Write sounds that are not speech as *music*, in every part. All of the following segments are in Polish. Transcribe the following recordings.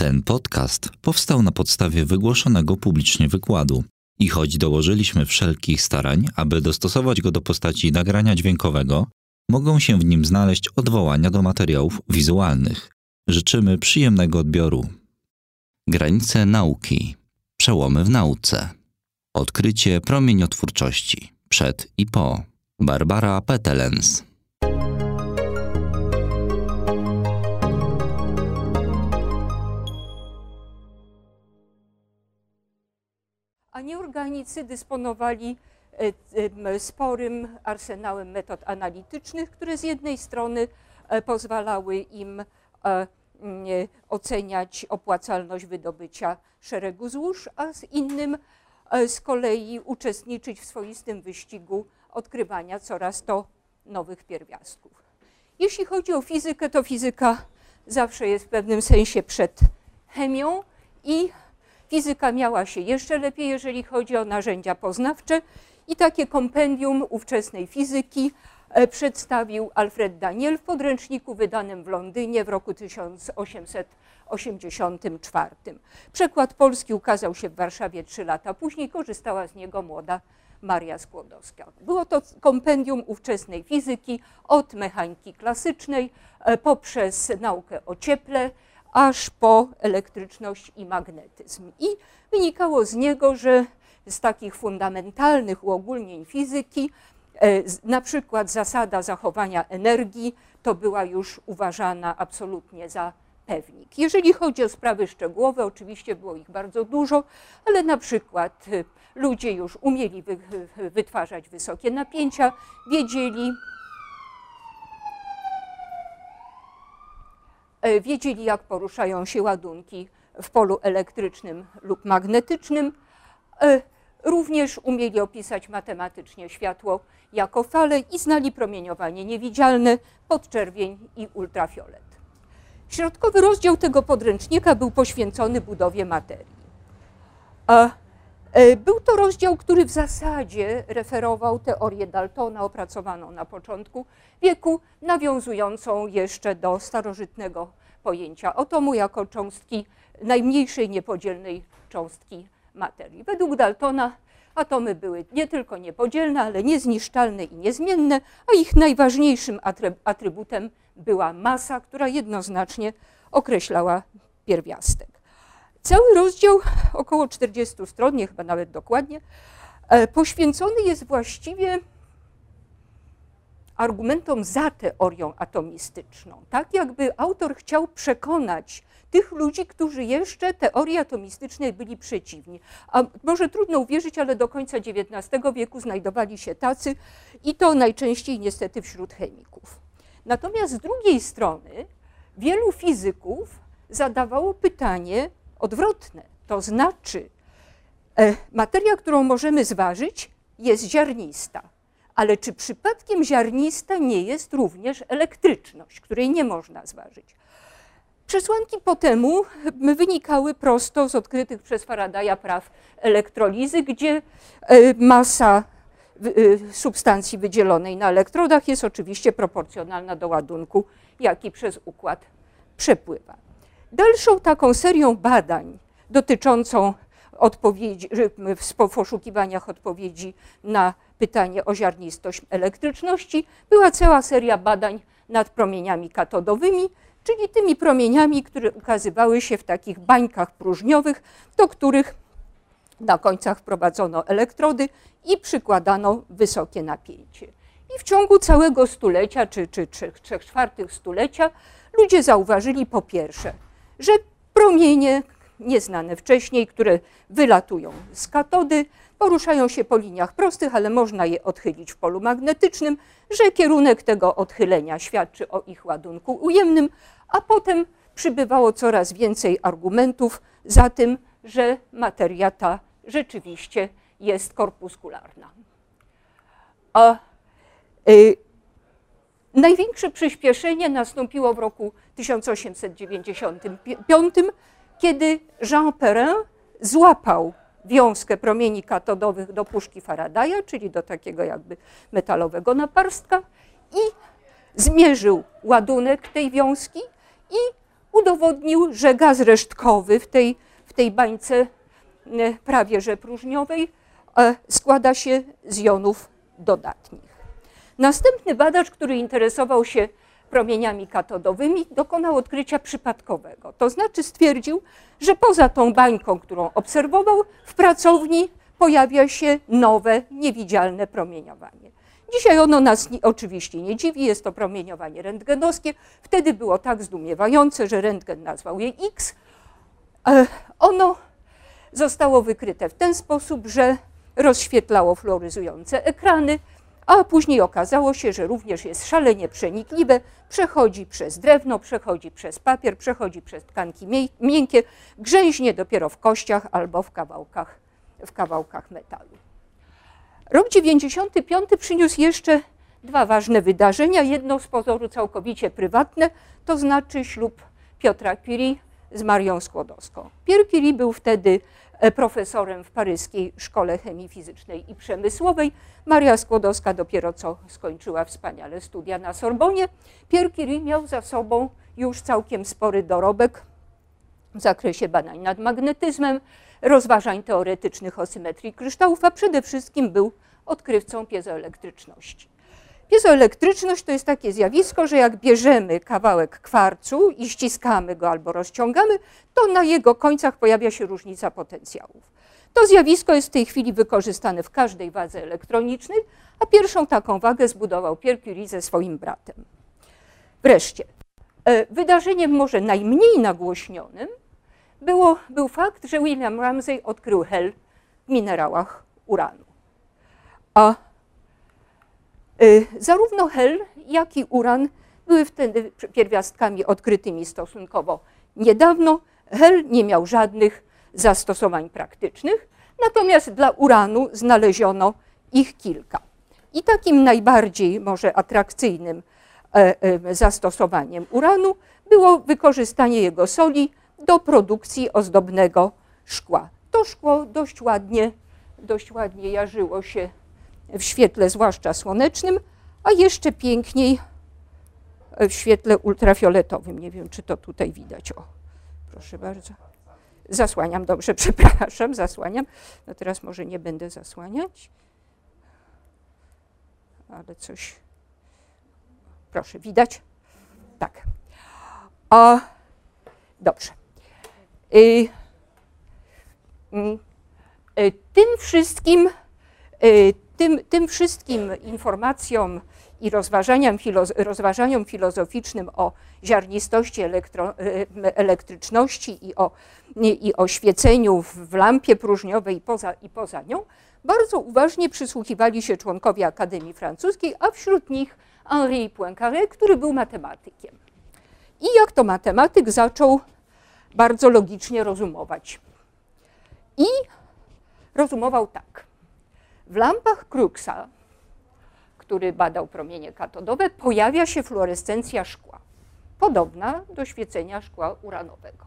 Ten podcast powstał na podstawie wygłoszonego publicznie wykładu i choć dołożyliśmy wszelkich starań, aby dostosować go do postaci nagrania dźwiękowego, mogą się w nim znaleźć odwołania do materiałów wizualnych. Życzymy przyjemnego odbioru. Granice nauki. Przełomy w nauce. Odkrycie promieniotwórczości. Przed i po. Barbara Petelens. Nieorganicy dysponowali e, e, sporym arsenałem metod analitycznych, które z jednej strony e, pozwalały im oceniać opłacalność wydobycia szeregu złóż, a z innym z kolei uczestniczyć w swoistym wyścigu odkrywania coraz to nowych pierwiastków. Jeśli chodzi o fizykę, to fizyka zawsze jest w pewnym sensie przed chemią i Fizyka miała się jeszcze lepiej, jeżeli chodzi o narzędzia poznawcze i takie kompendium ówczesnej fizyki e, przedstawił Alfred Daniel w podręczniku wydanym w Londynie w roku 1884. Przekład polski ukazał się w Warszawie trzy lata później, korzystała z niego młoda Maria Skłodowska. Było to kompendium ówczesnej fizyki od mechaniki klasycznej e, poprzez naukę o cieple, aż po elektryczność i magnetyzm. I wynikało z niego, że z takich fundamentalnych uogólnień fizyki, e, na przykład zasada zachowania energii, to była już uważana absolutnie za pewnik. Jeżeli chodzi o sprawy szczegółowe, oczywiście było ich bardzo dużo, ale na przykład e, ludzie już umieli wytwarzać wysokie napięcia, wiedzieli, wiedzieli, jak poruszają się ładunki w polu elektrycznym lub magnetycznym. E, również umieli opisać matematycznie światło jako fale i znali promieniowanie niewidzialne, podczerwień i ultrafiolet. Środkowy rozdział tego podręcznika był poświęcony budowie materii. E, był to rozdział, który w zasadzie referował teorię Daltona opracowaną na początku wieku, nawiązującą jeszcze do starożytnego pojęcia atomu jako cząstki najmniejszej niepodzielnej cząstki materii. Według Daltona atomy były nie tylko niepodzielne, ale niezniszczalne i niezmienne, a ich najważniejszym atrybutem była masa, która jednoznacznie określała pierwiastek. Cały rozdział, około 40 stron, nie chyba nawet dokładnie, e, poświęcony jest właściwie argumentom za teorią atomistyczną. Tak jakby autor chciał przekonać tych ludzi, którzy jeszcze teorii atomistycznej byli przeciwni. A może trudno uwierzyć, ale do końca XIX wieku znajdowali się tacy i to najczęściej niestety wśród chemików. Natomiast z drugiej strony wielu fizyków zadawało pytanie, odwrotne. To znaczy, e, materia, którą możemy zważyć, jest ziarnista. Ale czy przypadkiem ziarnista nie jest również elektryczność, której nie można zważyć? Przesłanki po temu wynikały prosto z odkrytych przez Faradaya praw elektrolizy, gdzie e, masa e, substancji wydzielonej na elektrodach jest oczywiście proporcjonalna do ładunku, jaki przez układ przepływa. Dalszą taką serią badań dotyczącą odpowiedzi, w poszukiwaniach odpowiedzi na pytanie o ziarnistość elektryczności była cała seria badań nad promieniami katodowymi, czyli tymi promieniami, które ukazywały się w takich bańkach próżniowych, do których na końcach wprowadzono elektrody i przykładano wysokie napięcie. I w ciągu całego stulecia, czy, czy trzech, trzech czwartych stulecia, ludzie zauważyli po pierwsze, że promienie nieznane wcześniej, które wylatują z katody, poruszają się po liniach prostych, ale można je odchylić w polu magnetycznym, że kierunek tego odchylenia świadczy o ich ładunku ujemnym, a potem przybywało coraz więcej argumentów za tym, że materia ta rzeczywiście jest korpuskularna. A, y, Największe przyspieszenie nastąpiło w roku 1895, kiedy Jean Perrin złapał wiązkę promieni katodowych do puszki Faradaya, czyli do takiego jakby metalowego naparstka i zmierzył ładunek tej wiązki i udowodnił, że gaz resztkowy w tej, w tej bańce prawie że próżniowej składa się z jonów dodatnich. Następny badacz, który interesował się promieniami katodowymi, dokonał odkrycia przypadkowego. To znaczy stwierdził, że poza tą bańką, którą obserwował, w pracowni pojawia się nowe, niewidzialne promieniowanie. Dzisiaj ono nas oczywiście nie dziwi, jest to promieniowanie rentgenowskie. Wtedy było tak zdumiewające, że rentgen nazwał je X. E, ono zostało wykryte w ten sposób, że rozświetlało fluoryzujące ekrany, a później okazało się, że również jest szalenie przenikliwe, przechodzi przez drewno, przechodzi przez papier, przechodzi przez tkanki miękkie, grzęźnie dopiero w kościach albo w kawałkach, w kawałkach metalu. Rok 95 przyniósł jeszcze dwa ważne wydarzenia. Jedno z pozoru całkowicie prywatne, to znaczy ślub Piotra Curie z Marią Skłodowską. Pierre Curie był wtedy profesorem w paryskiej Szkole Chemii Fizycznej i Przemysłowej. Maria Skłodowska dopiero co skończyła wspaniale studia na Sorbonie. Pierre Curie miał za sobą już całkiem spory dorobek w zakresie badań nad magnetyzmem, rozważań teoretycznych o symetrii kryształów, a przede wszystkim był odkrywcą piezoelektryczności. Piezoelektryczność to jest takie zjawisko, że jak bierzemy kawałek kwarcu i ściskamy go albo rozciągamy, to na jego końcach pojawia się różnica potencjałów. To zjawisko jest w tej chwili wykorzystane w każdej wadze elektronicznej, a pierwszą taką wagę zbudował Pierre Curie ze swoim bratem. Wreszcie, e, wydarzeniem może najmniej nagłośnionym było, był fakt, że William Ramsay odkrył hel w minerałach uranu. A zarówno hel, jak i uran były wtedy pierwiastkami odkrytymi stosunkowo niedawno. Hel nie miał żadnych zastosowań praktycznych, natomiast dla uranu znaleziono ich kilka. I takim najbardziej może atrakcyjnym e, e, zastosowaniem uranu było wykorzystanie jego soli do produkcji ozdobnego szkła. To szkło dość ładnie, dość ładnie jarzyło się w świetle zwłaszcza słonecznym, a jeszcze piękniej w świetle ultrafioletowym. Nie wiem, czy to tutaj widać. O, proszę bardzo. Zasłaniam, dobrze, *laughs* przepraszam, zasłaniam. No teraz może nie będę zasłaniać, ale coś. Proszę, widać? Tak. A, dobrze. Y, y, y, tym wszystkim y, tym, tym wszystkim informacjom i rozważaniom, rozważaniom filozoficznym o ziarnistości elektro, e, elektryczności i o, i o świeceniu w lampie próżniowej i poza, i poza nią, bardzo uważnie przysłuchiwali się członkowie Akademii Francuskiej, a wśród nich Henri Poincaré, który był matematykiem. I jak to matematyk zaczął bardzo logicznie rozumować. I rozumował tak. W lampach Crookesa, który badał promienie katodowe, pojawia się fluorescencja szkła, podobna do świecenia szkła uranowego.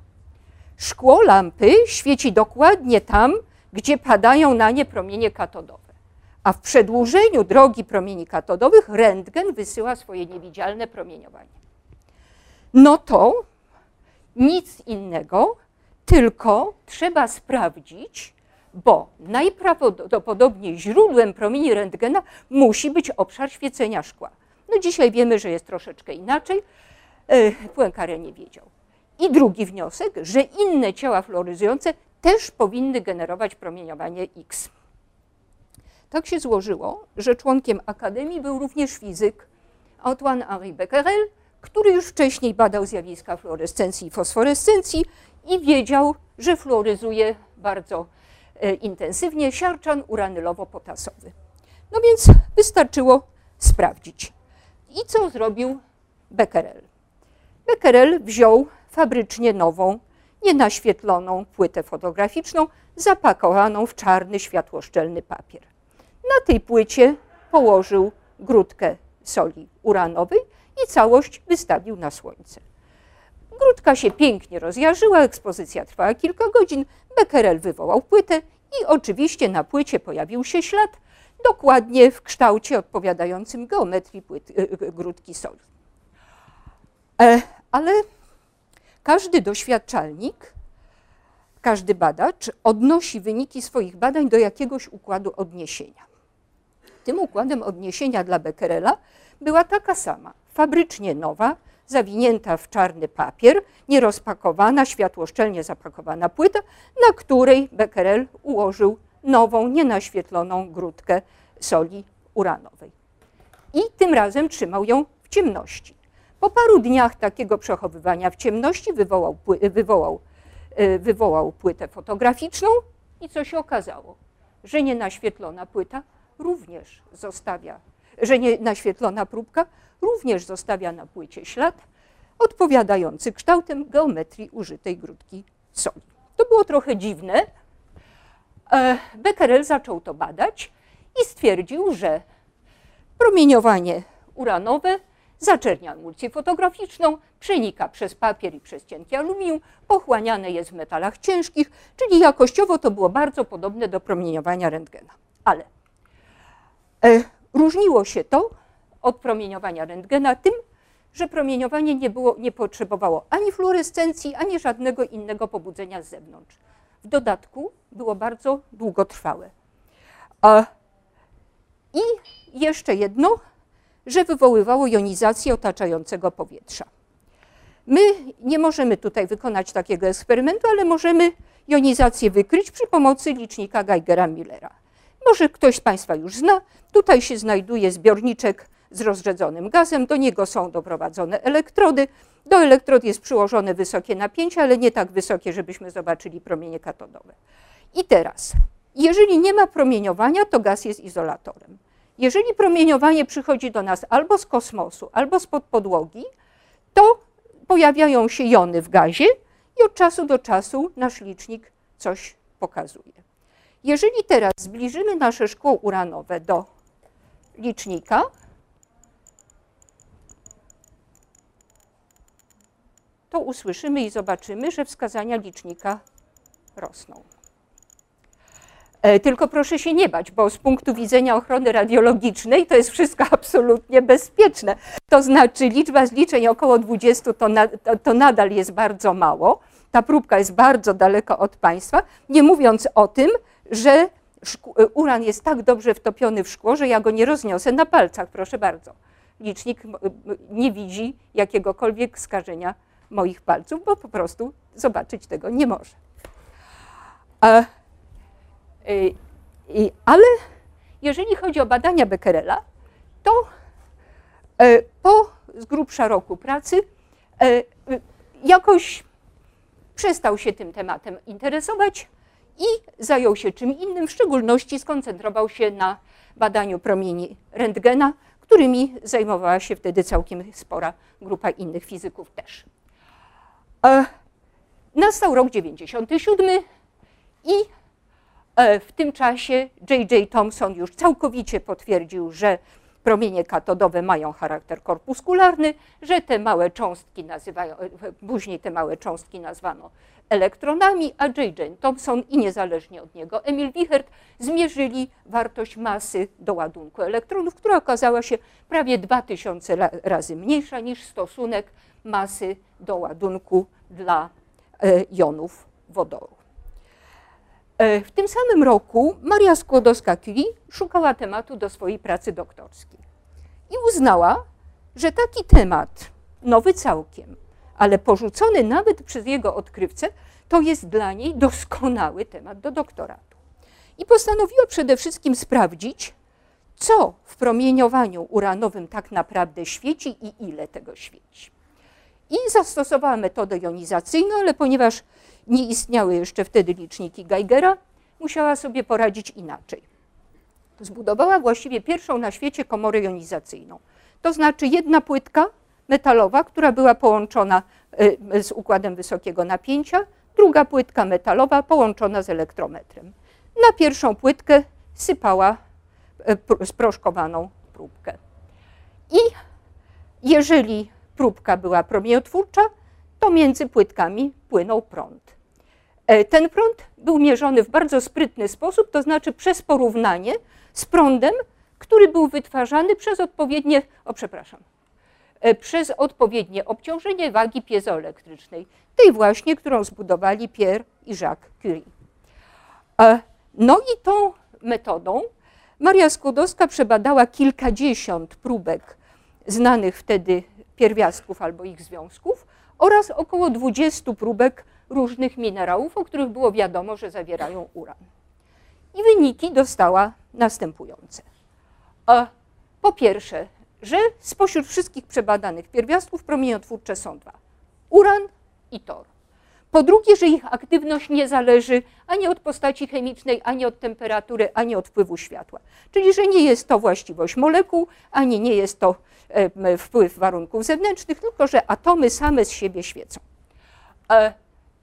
Szkło lampy świeci dokładnie tam, gdzie padają na nie promienie katodowe. A w przedłużeniu drogi promieni katodowych rentgen wysyła swoje niewidzialne promieniowanie. No to nic innego, tylko trzeba sprawdzić, bo najprawdopodobniej źródłem promieni rentgena musi być obszar świecenia szkła. No dzisiaj wiemy, że jest troszeczkę inaczej. E, Poincaré nie wiedział. I drugi wniosek, że inne ciała fluoryzujące też powinny generować promieniowanie X. Tak się złożyło, że członkiem Akademii był również fizyk Antoine-Henri Becquerel, który już wcześniej badał zjawiska fluorescencji i fosforescencji i wiedział, że fluoryzuje bardzo intensywnie siarczan uranylowo-potasowy. No więc wystarczyło sprawdzić. I co zrobił Becquerel? Becquerel wziął fabrycznie nową, nienaświetloną płytę fotograficzną, zapakowaną w czarny, światłoszczelny papier. Na tej płycie położył grudkę soli uranowej i całość wystawił na słońce. Grudka się pięknie rozjarzyła, ekspozycja trwała kilka godzin. Becquerel wywołał płytę i oczywiście na płycie pojawił się ślad dokładnie w kształcie odpowiadającym geometrii płyt, y, y, grudki soli. E, ale Każdy doświadczalnik, każdy badacz odnosi wyniki swoich badań do jakiegoś układu odniesienia. Tym układem odniesienia dla Becquerela była taka sama, fabrycznie nowa, zawinięta w czarny papier, nierozpakowana, światłoszczelnie zapakowana płyta, na której Becquerel ułożył nową, nienaświetloną grudkę soli uranowej. I tym razem trzymał ją w ciemności. Po paru dniach takiego przechowywania w ciemności wywołał, wywołał, e, wywołał płytę fotograficzną i co się okazało? Że nienaświetlona płyta również zostawia, że nienaświetlona próbka również zostawia na płycie ślad odpowiadający kształtem geometrii użytej grudki soli. To było trochę dziwne. E, Becquerel zaczął to badać i stwierdził, że promieniowanie uranowe zaczernia emulsję fotograficzną, przenika przez papier i przez cienkie aluminium, pochłaniane jest w metalach ciężkich, czyli jakościowo to było bardzo podobne do promieniowania rentgena. Ale e, różniło się to od promieniowania rentgena tym, że promieniowanie nie, było, nie potrzebowało ani fluorescencji, ani żadnego innego pobudzenia z zewnątrz. W dodatku było bardzo długotrwałe. I jeszcze jedno, że wywoływało jonizację otaczającego powietrza. My nie możemy tutaj wykonać takiego eksperymentu, ale możemy jonizację wykryć przy pomocy licznika Geigera-Millera. Może ktoś z Państwa już zna. Tutaj się znajduje zbiorniczek z rozrzedzonym gazem, do niego są doprowadzone elektrody. Do elektrod jest przyłożone wysokie napięcie, ale nie tak wysokie, żebyśmy zobaczyli promienie katodowe. I teraz, jeżeli nie ma promieniowania, to gaz jest izolatorem. Jeżeli promieniowanie przychodzi do nas albo z kosmosu, albo spod podłogi, to pojawiają się jony w gazie i od czasu do czasu nasz licznik coś pokazuje. Jeżeli teraz zbliżymy nasze szkło uranowe do licznika, to usłyszymy i zobaczymy, że wskazania licznika rosną. E, tylko proszę się nie bać, bo z punktu widzenia ochrony radiologicznej to jest wszystko *laughs* absolutnie bezpieczne. To znaczy liczba zliczeń około 20 to, na, to, to nadal jest bardzo mało. Ta próbka jest bardzo daleko od Państwa, nie mówiąc o tym, że e, uran jest tak dobrze wtopiony w szkło, że ja go nie rozniosę na palcach, proszę bardzo. Licznik nie widzi jakiegokolwiek skażenia moich palców, bo po prostu zobaczyć tego nie może. Y, ale jeżeli chodzi o badania Becquerela, to e, po z grubsza roku pracy e, jakoś przestał się tym tematem interesować i zajął się czym innym, w szczególności skoncentrował się na badaniu promieni rentgena, którymi zajmowała się wtedy całkiem spora grupa innych fizyków też. E, nastał rok 97 i e, w tym czasie J.J. Thomson już całkowicie potwierdził, że promienie katodowe mają charakter korpuskularny, że te małe cząstki nazywają, e, później te małe cząstki nazwano elektronami, a J.J. Thomson i niezależnie od niego Emil Wichert zmierzyli wartość masy do ładunku elektronów, która okazała się prawie 2000 razy mniejsza niż stosunek masy do ładunku dla e, jonów wodoru. E, w tym samym roku Maria Skłodowska-Curie szukała tematu do swojej pracy doktorskiej i uznała, że taki temat, nowy całkiem, ale porzucony nawet przez jego odkrywcę, to jest dla niej doskonały temat do doktoratu. I postanowiła przede wszystkim sprawdzić, co w promieniowaniu uranowym tak naprawdę świeci i ile tego świeci i zastosowała metodę jonizacyjną, ale ponieważ nie istniały jeszcze wtedy liczniki Geigera, musiała sobie poradzić inaczej. Zbudowała właściwie pierwszą na świecie komorę jonizacyjną. To znaczy jedna płytka metalowa, która była połączona y, z układem wysokiego napięcia, druga płytka metalowa połączona z elektrometrem. Na pierwszą płytkę sypała y, sproszkowaną próbkę. I jeżeli próbka była promieniotwórcza, to między płytkami płynął prąd. E, ten prąd był mierzony w bardzo sprytny sposób, to znaczy przez porównanie z prądem, który był wytwarzany przez odpowiednie, o przepraszam, przez odpowiednie obciążenie wagi piezoelektrycznej, tej właśnie, którą zbudowali Pierre i Jacques Curie. E, no i tą metodą Maria Skłodowska przebadała kilkadziesiąt próbek znanych wtedy pierwiastków albo ich związków oraz około 20 próbek różnych minerałów, o których było wiadomo, że zawierają uran. I wyniki dostała następujące. E, po pierwsze, że spośród wszystkich przebadanych pierwiastków promieniotwórcze są dwa. Uran i tor. Po drugie, że ich aktywność nie zależy ani od postaci chemicznej, ani od temperatury, ani od wpływu światła. Czyli, że nie jest to właściwość molekuł, ani nie jest to wpływ warunków zewnętrznych, tylko że atomy same z siebie świecą. E,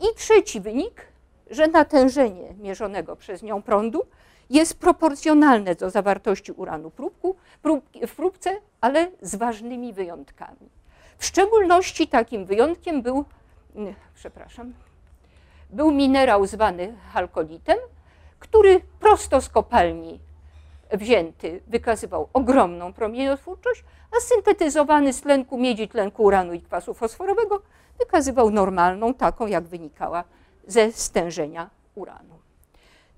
I trzeci wynik, że natężenie mierzonego przez nią prądu jest proporcjonalne do zawartości uranu próbku, próbki, w próbce, ale z ważnymi wyjątkami. W szczególności takim wyjątkiem był przepraszam, był minerał zwany halkolitem, który prosto z kopalni wzięty wykazywał ogromną promieniotwórczość, a syntetyzowany z tlenku miedzi, tlenku uranu i kwasu fosforowego wykazywał normalną, taką jak wynikała ze stężenia uranu.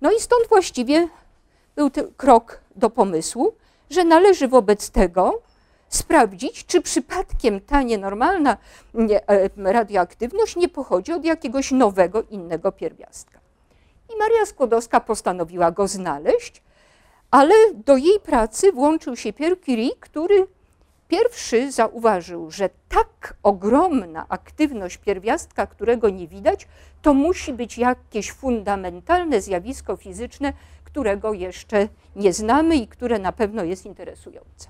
No i stąd właściwie był krok do pomysłu, że należy wobec tego sprawdzić, czy przypadkiem ta nienormalna e, radioaktywność nie pochodzi od jakiegoś nowego, innego pierwiastka. I Maria Skłodowska postanowiła go znaleźć, ale do jej pracy włączył się Pierre Curie, który pierwszy zauważył, że tak ogromna aktywność pierwiastka, którego nie widać, to musi być jakieś fundamentalne zjawisko fizyczne, którego jeszcze nie znamy i które na pewno jest interesujące.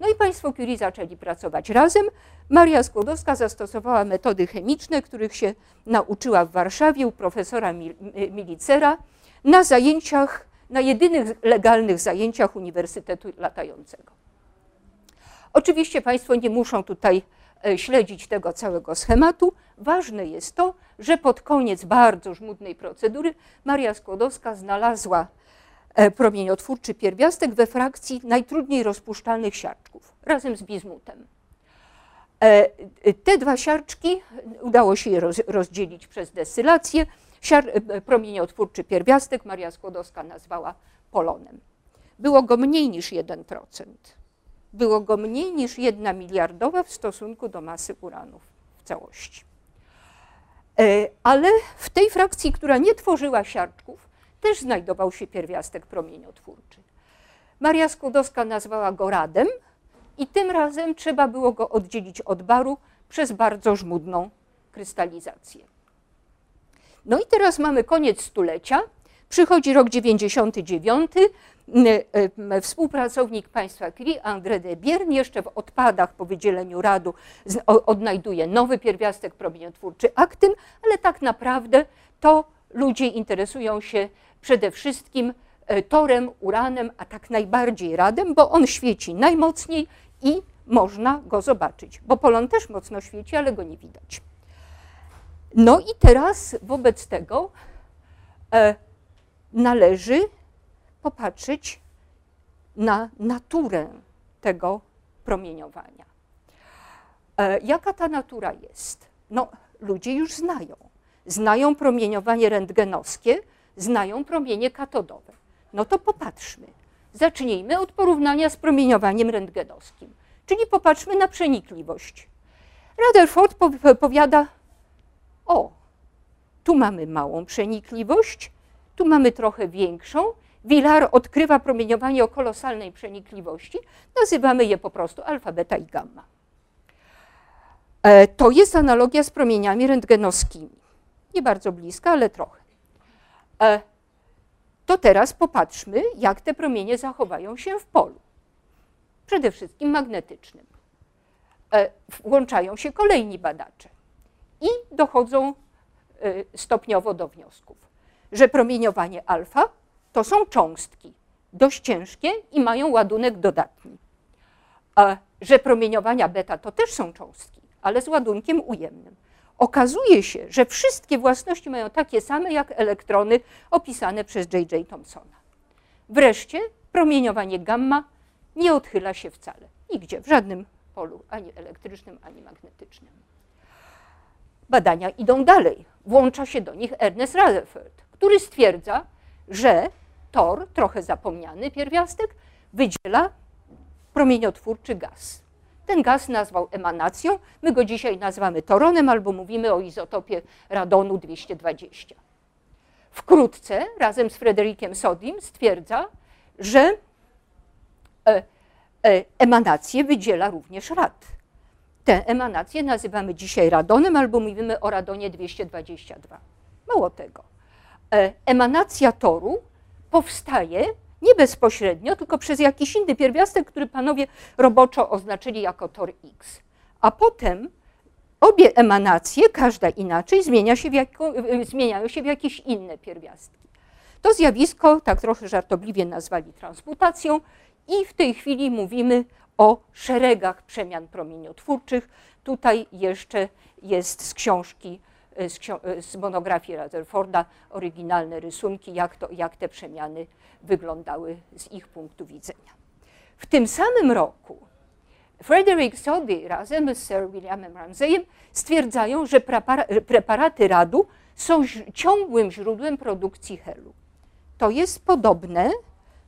No i państwo Curie zaczęli pracować razem. Maria Skłodowska zastosowała metody chemiczne, których się nauczyła w Warszawie u profesora Milicera na zajęciach, na jedynych legalnych zajęciach Uniwersytetu Latającego. Oczywiście Państwo nie muszą tutaj e, śledzić tego całego schematu. Ważne jest to, że pod koniec bardzo żmudnej procedury Maria Skłodowska znalazła E, promieniotwórczy pierwiastek we frakcji najtrudniej rozpuszczalnych siarczków razem z bizmutem. E, te dwa siarczki udało się je rozdzielić przez destylację. Siar, promieniotwórczy pierwiastek Maria Skłodowska nazwała polonem. Było go mniej niż 1%. Było go mniej niż 1 miliardowa w stosunku do masy uranów w całości. Ale w tej frakcji, która nie tworzyła siarczków, też znajdował się pierwiastek promieniotwórczy. Maria Skłodowska nazwała go radem i tym razem trzeba było go oddzielić od baru przez bardzo żmudną krystalizację. No i teraz mamy koniec stulecia, przychodzi rok 99, Współpracownik państwa Curie, André de Bierne, jeszcze w odpadach po wydzieleniu radu odnajduje nowy pierwiastek promieniotwórczy aktyn, ale tak naprawdę to ludzie interesują się przede wszystkim e, torem, uranem, a tak najbardziej radem, bo on świeci najmocniej i można go zobaczyć, bo polon też mocno świeci, ale go nie widać. No i teraz wobec tego e, należy popatrzeć na naturę tego promieniowania. E, jaka ta natura jest? No, ludzie już znają. Znają promieniowanie rentgenowskie, znają promienie katodowe. No to popatrzmy. Zacznijmy od porównania z promieniowaniem rentgenowskim, czyli popatrzmy na przenikliwość. Rutherford powiada, o, tu mamy małą przenikliwość, tu mamy trochę większą. Villar odkrywa promieniowanie o kolosalnej przenikliwości. Nazywamy je po prostu alfa, beta i gamma. E, to jest analogia z promieniami rentgenowskimi. Nie bardzo bliska, ale trochę. E, to teraz popatrzmy, jak te promienie zachowają się w polu. Przede wszystkim magnetycznym. E, włączają się kolejni badacze i dochodzą stopniowo do wniosków, że promieniowanie alfa to są cząstki dość ciężkie i mają ładunek dodatni. Że promieniowania beta to też są cząstki, ale z ładunkiem ujemnym. Okazuje się, że wszystkie własności mają takie same jak elektrony opisane przez J.J. Thomsona. Wreszcie promieniowanie gamma nie odchyla się wcale, nigdzie, w żadnym polu ani elektrycznym, ani magnetycznym. Badania idą dalej. Włącza się do nich Ernest Rutherford, który stwierdza, że tor, trochę zapomniany pierwiastek, wydziela promieniotwórczy gaz. Ten gaz nazwał emanacją, my go dzisiaj nazywamy toronem albo mówimy o izotopie radonu 220. Wkrótce razem z Frederikiem Sodim stwierdza, że e, e, emanację wydziela również rad. Te emanacje nazywamy dzisiaj radonem albo mówimy o radonie 222. Mało tego. E, emanacja toru powstaje nie bezpośrednio, tylko przez jakiś inny pierwiastek, który panowie roboczo oznaczyli jako tor X. A potem obie emanacje, każda inaczej, zmienia się jako, zmieniają się w jakieś inne pierwiastki. To zjawisko, tak trochę żartobliwie nazwali transmutacją i w tej chwili mówimy o szeregach przemian promieniotwórczych. Tutaj jeszcze jest z książki, z, z monografii Rutherforda oryginalne rysunki, jak, to, jak te przemiany wyglądały z ich punktu widzenia. W tym samym roku Frederick Soddy razem z Sir Williamem Ramsayem stwierdzają, że preparaty radu są ciągłym źródłem produkcji helu. To jest podobne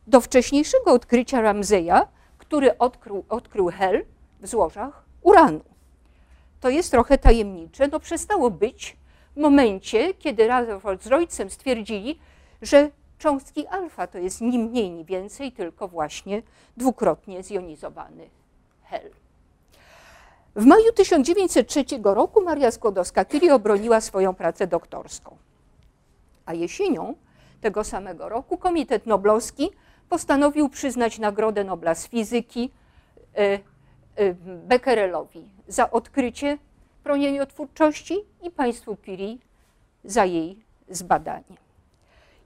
do wcześniejszego odkrycia Ramseya, który odkrył, odkrył hel w złożach uranu. To jest trochę tajemnicze, no przestało być w momencie, kiedy Rutherford z Roycem stwierdzili, że cząstki alfa to jest ni mniej, ni więcej, tylko właśnie dwukrotnie zjonizowany hel. W maju 1903 roku Maria Skłodowska-Curie obroniła swoją pracę doktorską. A jesienią tego samego roku Komitet Noblowski postanowił przyznać Nagrodę Nobla z fizyki e, Becquerelowi za odkrycie promieniotwórczości i państwu Curie za jej zbadanie.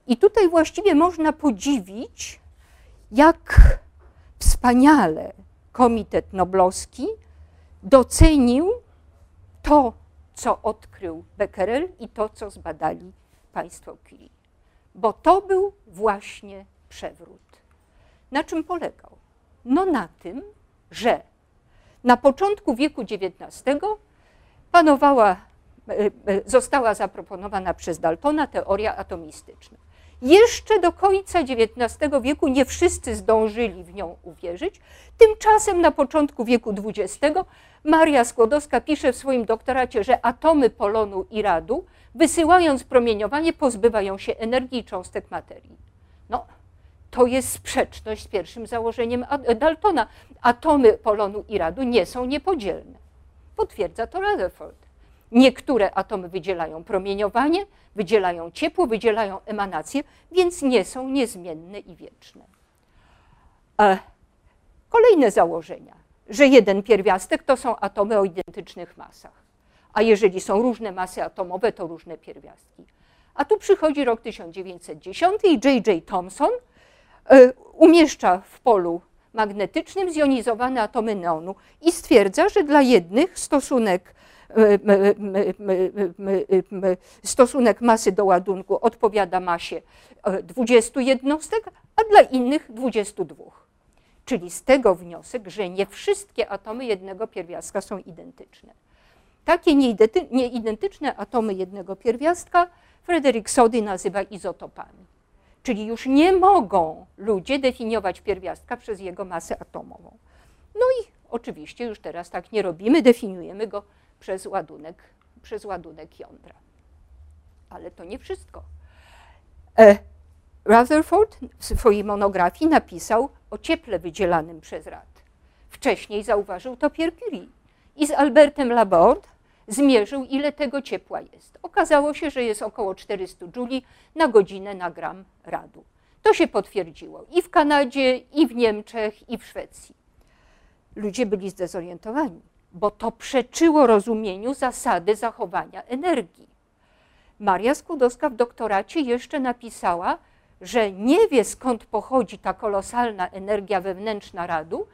I tutaj właściwie można podziwić, jak wspaniale Komitet Noblowski docenił to, co odkrył Becquerel i to, co zbadali państwo Curie. Bo to był właśnie przewrót. Na czym polegał? No na tym, że na początku wieku XIX panowała, e, e, została zaproponowana przez Daltona teoria atomistyczna. Jeszcze do końca XIX wieku nie wszyscy zdążyli w nią uwierzyć. Tymczasem na początku wieku XX Maria Skłodowska pisze w swoim doktoracie, że atomy polonu i radu, wysyłając promieniowanie, pozbywają się energii i cząstek materii. To jest sprzeczność z pierwszym założeniem Daltona. Atomy polonu i radu nie są niepodzielne. Potwierdza to Rutherford. Niektóre atomy wydzielają promieniowanie, wydzielają ciepło, wydzielają emanację, więc nie są niezmienne i wieczne. E, kolejne założenia, że jeden pierwiastek to są atomy o identycznych masach, a jeżeli są różne masy atomowe, to różne pierwiastki. A tu przychodzi rok 1910 i J.J. Thomson umieszcza w polu magnetycznym zjonizowane atomy neonu i stwierdza, że dla jednych stosunek stosunek masy do ładunku odpowiada masie 20 e, jednostek, a dla innych 22. Czyli z tego wniosek, że nie wszystkie atomy jednego pierwiastka są identyczne. Takie nieidentyczne atomy jednego pierwiastka Frederick Sody nazywa izotopami. Czyli już nie mogą ludzie definiować pierwiastka przez jego masę atomową. No i oczywiście już teraz tak nie robimy, definiujemy go przez ładunek, przez ładunek jądra. Ale to nie wszystko. E, Rutherford w swojej monografii napisał o cieple wydzielanym przez rad. Wcześniej zauważył to Pierre Curie i z Albertem Laborde zmierzył, ile tego ciepła jest. Okazało się, że jest około 400 jouli na godzinę na gram radu. To się potwierdziło i w Kanadzie, i w Niemczech, i w Szwecji. Ludzie byli zdezorientowani bo to przeczyło rozumieniu zasady zachowania energii. Maria Skłodowska w doktoracie jeszcze napisała, że nie wie skąd pochodzi ta kolosalna energia wewnętrzna radu,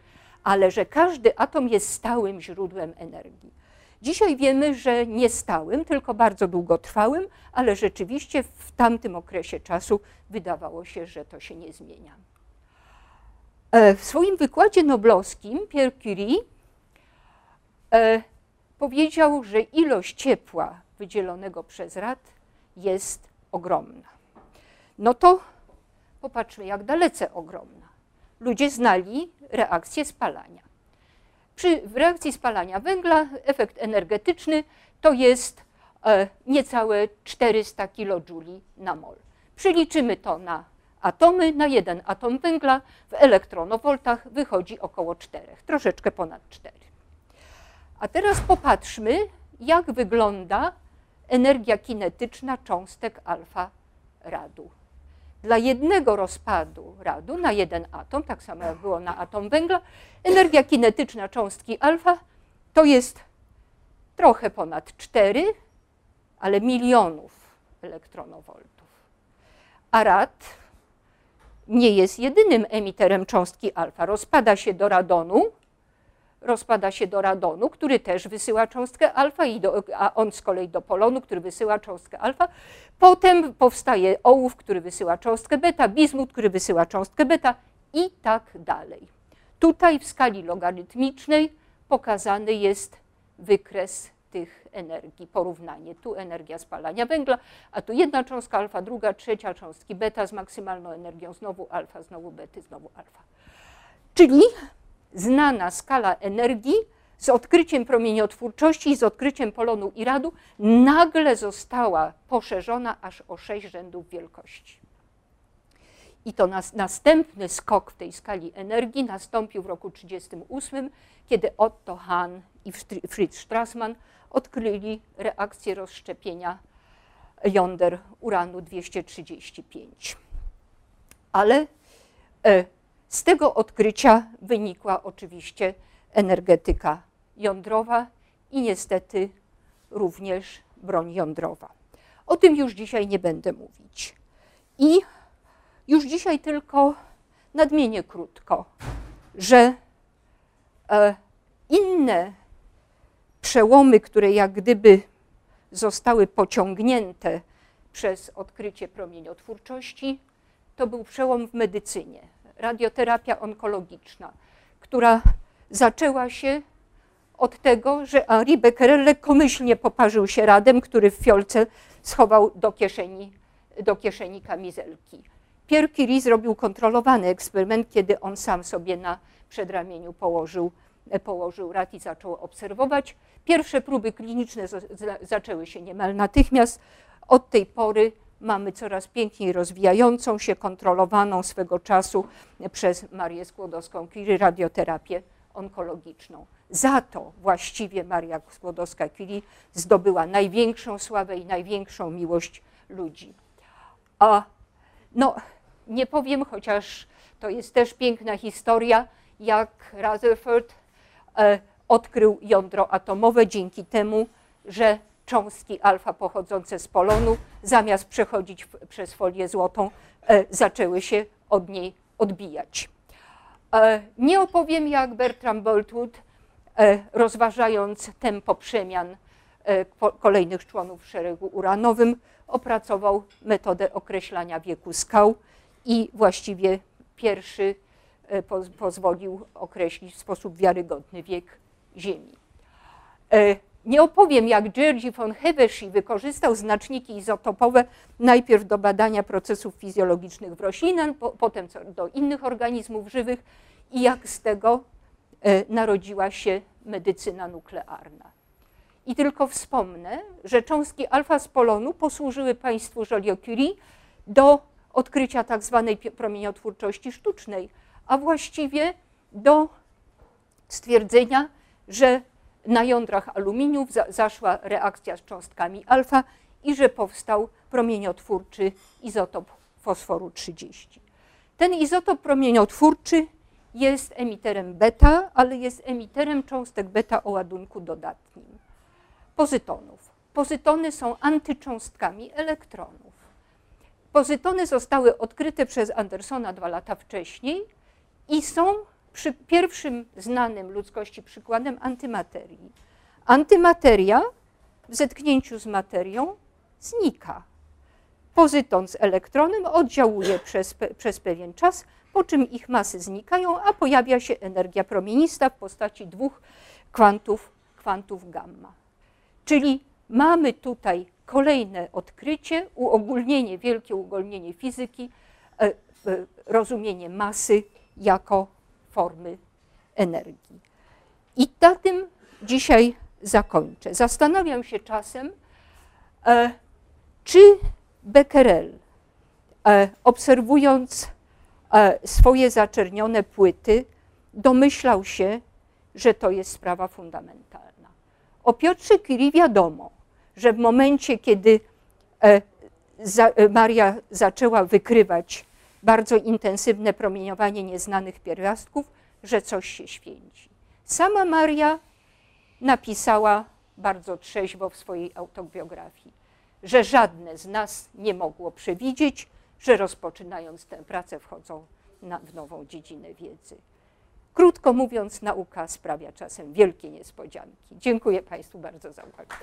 ale że każdy atom jest stałym źródłem energii. Dzisiaj wiemy, że nie stałym, tylko bardzo długotrwałym, ale rzeczywiście w tamtym okresie czasu wydawało się, że to się nie zmienia. E, w swoim wykładzie noblowskim Pierre Curie e, powiedział, że ilość ciepła wydzielonego przez rad jest ogromna. No to popatrzmy, jak dalece ogromna. Ludzie znali reakcję spalania. Przy reakcji spalania węgla efekt energetyczny to jest e, niecałe 400 kJ na mol. Przeliczymy to na atomy, na jeden atom węgla w elektronowoltach wychodzi około 4, troszeczkę ponad 4. A teraz popatrzmy, jak wygląda energia kinetyczna cząstek alfa radu. Dla jednego rozpadu radu na jeden atom, tak samo jak było na atom węgla, energia kinetyczna cząstki alfa to jest trochę ponad 4, ale milionów elektronowoltów. A rad nie jest jedynym emiterem cząstki alfa. Rozpada się do radonu, rozpada się do radonu, który też wysyła cząstkę alfa, i do, a on z kolei do polonu, który wysyła cząstkę alfa. Potem powstaje ołów, który wysyła cząstkę beta, bizmut, który wysyła cząstkę beta i tak dalej. Tutaj w skali logarytmicznej pokazany jest wykres tych energii, porównanie. Tu energia spalania węgla, a tu jedna cząstka alfa, druga, trzecia cząstki beta z maksymalną energią, znowu alfa, znowu bety, znowu alfa. Czyli znana skala energii z odkryciem promieniotwórczości i z odkryciem polonu i radu nagle została poszerzona aż o sześć rzędów wielkości. I to nas, następny skok w tej skali energii nastąpił w roku 1938, kiedy Otto Hahn i Fritz Strassmann odkryli reakcję rozszczepienia jąder uranu 235. Ale e, z tego odkrycia wynikła oczywiście energetyka jądrowa i niestety również broń jądrowa. O tym już dzisiaj nie będę mówić. I już dzisiaj tylko nadmienię krótko, że e, inne przełomy, które jak gdyby zostały pociągnięte przez odkrycie promieniotwórczości, to był przełom w medycynie radioterapia onkologiczna, która zaczęła się od tego, że Henri Becquerel lekkomyślnie poparzył się radem, który w fiolce schował do kieszeni, do kieszeni kamizelki. Pierre Curie zrobił kontrolowany eksperyment, kiedy on sam sobie na przedramieniu położył, położył rad i zaczął obserwować. Pierwsze próby kliniczne zaczęły się niemal natychmiast. Od tej pory mamy coraz piękniej rozwijającą się, kontrolowaną swego czasu przez Marię Skłodowską-Curie radioterapię onkologiczną. Za to właściwie Maria Skłodowska-Curie zdobyła największą sławę i największą miłość ludzi. A no, nie powiem, chociaż to jest też piękna historia, jak Rutherford e, odkrył jądro atomowe dzięki temu, że cząstki alfa pochodzące z polonu, zamiast przechodzić przez folię złotą, e, zaczęły się od niej odbijać. E, nie opowiem, jak Bertram Boltwood, e, rozważając tempo przemian kolejnych członów szeregu uranowym, opracował metodę określania wieku skał i właściwie pierwszy pozwolił określić w sposób wiarygodny wiek Ziemi. Nie opowiem, jak Georgi von Hevesy wykorzystał znaczniki izotopowe najpierw do badania procesów fizjologicznych w roślinach, po, potem do innych organizmów żywych i jak z tego e, narodziła się medycyna nuklearna. I tylko wspomnę, że cząstki alfa z polonu posłużyły państwu Joliot-Curie do odkrycia tak zwanej promieniotwórczości sztucznej, a właściwie do stwierdzenia, że na jądrach aluminium zaszła reakcja z cząstkami alfa i że powstał promieniotwórczy izotop fosforu 30. Ten izotop promieniotwórczy jest emiterem beta, ale jest emiterem cząstek beta o ładunku dodatnim. Pozytonów. Pozytony są antycząstkami elektronów. Pozytony zostały odkryte przez Andersona dwa lata wcześniej i są przy pierwszym znanym ludzkości przykładem antymaterii. Antymateria w zetknięciu z materią znika. Pozyton z elektronem oddziałuje przez, przez pewien czas, po czym ich masy znikają, a pojawia się energia promienista w postaci dwóch kwantów, kwantów gamma. Czyli mamy tutaj kolejne odkrycie, uogólnienie, wielkie uogólnienie fizyki, e, e, rozumienie masy jako formy energii. I na tym dzisiaj zakończę. Zastanawiam się czasem, e, czy Becquerel, obserwując swoje zaczernione płyty, domyślał się, że to jest sprawa fundamentalna. O Piotrze Curie wiadomo, że w momencie, kiedy e, e, Maria zaczęła wykrywać bardzo intensywne promieniowanie nieznanych pierwiastków, że coś się święci. Sama Maria napisała bardzo trzeźwo w swojej autobiografii, że żadne z nas nie mogło przewidzieć, że rozpoczynając tę pracę wchodzą na, w nową dziedzinę wiedzy. Krótko mówiąc, nauka sprawia czasem wielkie niespodzianki. Dziękuję Państwu bardzo za uwagę.